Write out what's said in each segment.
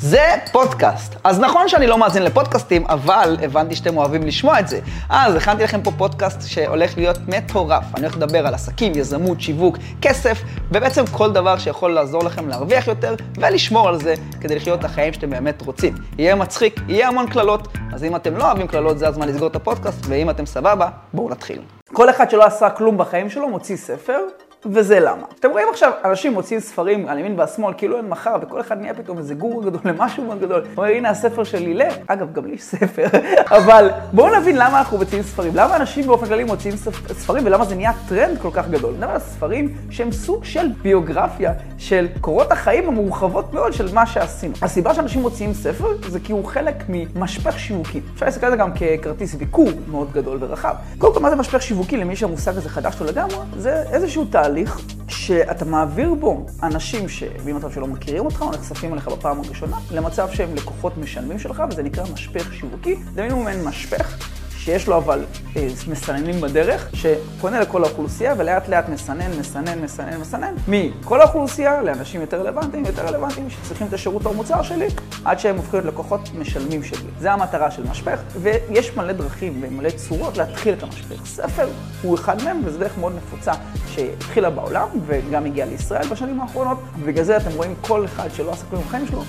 זה פודקאסט. אז נכון שאני לא מאזין לפודקאסטים, אבל הבנתי שאתם אוהבים לשמוע את זה. אז הכנתי לכם פה פודקאסט שהולך להיות מטורף. אני הולך לדבר על עסקים, יזמות, שיווק, כסף, ובעצם כל דבר שיכול לעזור לכם להרוויח יותר ולשמור על זה כדי לחיות את החיים שאתם באמת רוצים. יהיה מצחיק, יהיה המון קללות, אז אם אתם לא אוהבים קללות, זה הזמן לסגור את הפודקאסט, ואם אתם סבבה, בואו נתחיל. כל אחד שלא עשה כלום בחיים שלו מוציא ספר, וזה למה. אתם רואים עכשיו, אנשים מוציאים ספרים על ימין והשמאל, כאילו אין מחר, וכל אחד נהיה פתאום איזה גור גדול למשהו מאוד גדול. הוא אומר, הנה הספר של הילה. אגב, גם לי יש ספר, אבל בואו נבין למה אנחנו מוציאים ספרים. למה אנשים באופן כללי מוציאים ספרים, ולמה זה נהיה טרנד כל כך גדול. נדבר על ספרים שהם סוג של ביוגרפיה, של קורות החיים המורחבות מאוד של מה שעשינו. הסיבה שאנשים מוציאים ספר, זה כי הוא חלק ממשפך שיווקי. אפשר להסתכל על זה גם ככרטיס ביקור שאתה מעביר בו אנשים שבאים מצב שלא מכירים אותך או נחשפים אליך בפעם הראשונה, למצב שהם לקוחות משלמים שלך, וזה נקרא משפך שיווקי. דמיינו מעין משפך שיש לו אבל אה, מסננים בדרך, שפונה לכל האוכלוסייה ולאט לאט מסנן, מסנן, מסנן, מסנן, מכל האוכלוסייה לאנשים יותר רלוונטיים, יותר רלוונטיים, שצריכים את השירות או המוצר שלי, עד שהם הופכים להיות לקוחות משלמים שלי. זה המטרה של משפך, ויש מלא דרכים ומלא צורות להתחיל את המשפך. ספר הוא אחד מהם, וזו דרך מאוד נפוצה שהתחילה בעולם, וגם הגיעה לישראל בשנים האחרונות, ובגלל זה אתם רואים כל אחד שלא עשה כלום בחיים שלו,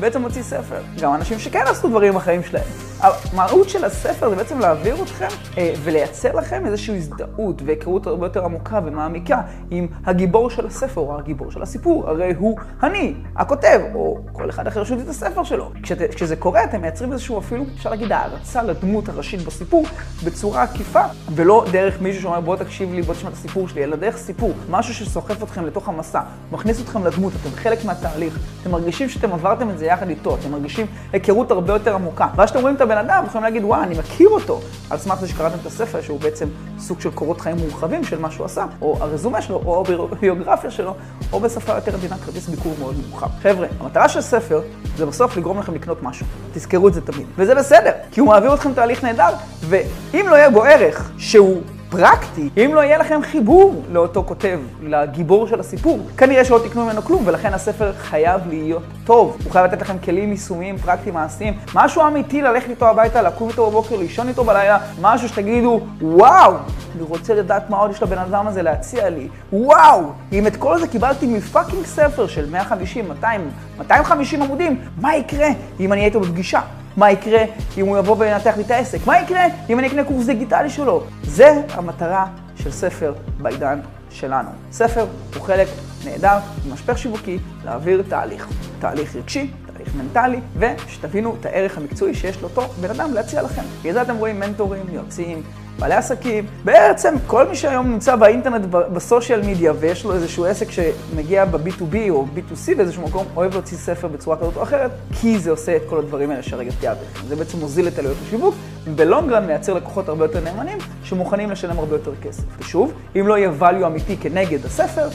בעצם מוציא ספר. גם אנשים שכן עשו דברים בחיים שלהם. המהות של הספר זה בעצם להעביר אתכם אה, ולייצר לכם איזושהי הזדהות והיכרות הרבה יותר עמוקה ומעמיקה עם הגיבור של הספר או הגיבור של הסיפור. הרי הוא אני, הכותב, או כל אחד אחר שהוציא את הספר שלו. כשת, כשזה קורה, אתם מייצרים איזשהו אפילו, אפשר להגיד, הערצה לדמות הראשית בסיפור בצורה עקיפה, ולא דרך מישהו שאומר בוא תקשיב לי, בוא תשמע את הסיפור שלי, אלא דרך סיפור. משהו שסוחף אתכם לתוך המסע, מכניס אתכם לדמות, אתם חלק מהתהליך. אתם מרגישים שאתם עברתם את זה יחד איתו, אתם מרגישים היכרות הרבה יותר עמוקה. ואז שאתם רואים את הבן אדם, יכולים להגיד, וואי, אני מכיר אותו, על סמך זה שקראתם את הספר, שהוא בעצם סוג של קורות חיים מורחבים של מה שהוא עשה, או הרזומה שלו, או הביוגרפיה שלו, או בשפה יותר עדינה, כרטיס ביקור מאוד מורחב. חבר'ה, המטרה של ספר זה בסוף לגרום לכם לקנות משהו. תזכרו את זה תמיד. וזה בסדר, כי הוא מעביר אתכם תהליך נהדר, ואם לא יהיה בו ערך שהוא פרקטי, אם לא יהיה לכם חיבור לאותו כותב, לגיבור של הסיפור, כנראה שלא תקנו ממנו כלום, ולכן הספר חייב להיות טוב. הוא חייב לתת לכם כלים יישומיים, פרקטיים, מעשיים, משהו אמיתי ללכת איתו הביתה, לקום איתו בבוקר, לישון איתו בלילה, משהו שתגידו, וואו, אני רוצה לדעת מה עוד יש לבן אדם הזה להציע לי. וואו, אם את כל זה קיבלתי מפאקינג ספר של 150, 200, 250 עמודים, מה יקרה אם אני הייתי בפגישה? מה יקרה אם הוא יבוא וינתח לי את העסק? מה יקרה אם אני אקנה קורס דיגיטלי שלו? זה המטרה של ספר בעידן שלנו. ספר הוא חלק נהדר, משפך שיווקי, להעביר תהליך. תהליך רגשי, תהליך מנטלי, ושתבינו את הערך המקצועי שיש לאותו בן אדם להציע לכם. בגלל זה אתם רואים מנטורים, יועצים, בעלי עסקים, בעצם כל מי שהיום נמצא באינטרנט, בסושיאל מדיה, ויש לו איזשהו עסק שמגיע ב-B2B או B2C באיזשהו מקום, אוהב להוציא ספר בצורה כזאת או אחרת, כי זה עושה את כל הדברים האלה שהרגע תיארתי. זה בעצם מוזיל את עלויות השיווק, ובלונגרן מייצר לקוחות הרבה יותר נאמנים, שמוכנים לשלם הרבה יותר כסף. ושוב, אם לא יהיה value אמיתי כנגד הספר,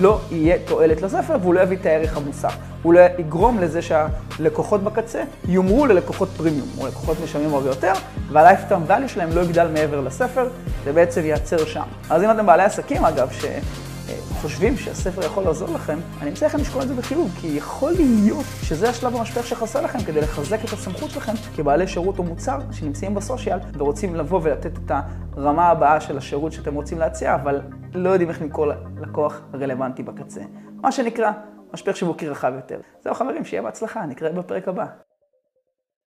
לא יהיה תועלת לספר והוא לא יביא את הערך המוסף. הוא לא יגרום לזה שהלקוחות בקצה יומרו ללקוחות פרימיום, או לקוחות משלמים הרבה יותר, וה-lifetime value שלהם לא יגדל מעבר לספר, זה בעצם ייעצר שם. אז אם אתם בעלי עסקים, אגב, שחושבים שהספר יכול לעזור לכם, אני מציע לכם לשקול את זה בחיוב, כי יכול להיות שזה השלב המשפך שחסר לכם כדי לחזק את הסמכות שלכם כבעלי שירות או מוצר שנמצאים בסושיאל ורוצים לבוא ולתת את הרמה הבאה של השירות שאתם רוצים להציע, אבל לא יודעים איך למכור לקוח רלוונטי בקצה. מה שנקרא, משפך שיווקי רחב יותר. זהו חברים, שיהיה בהצלחה, נקרא בפרק הבא.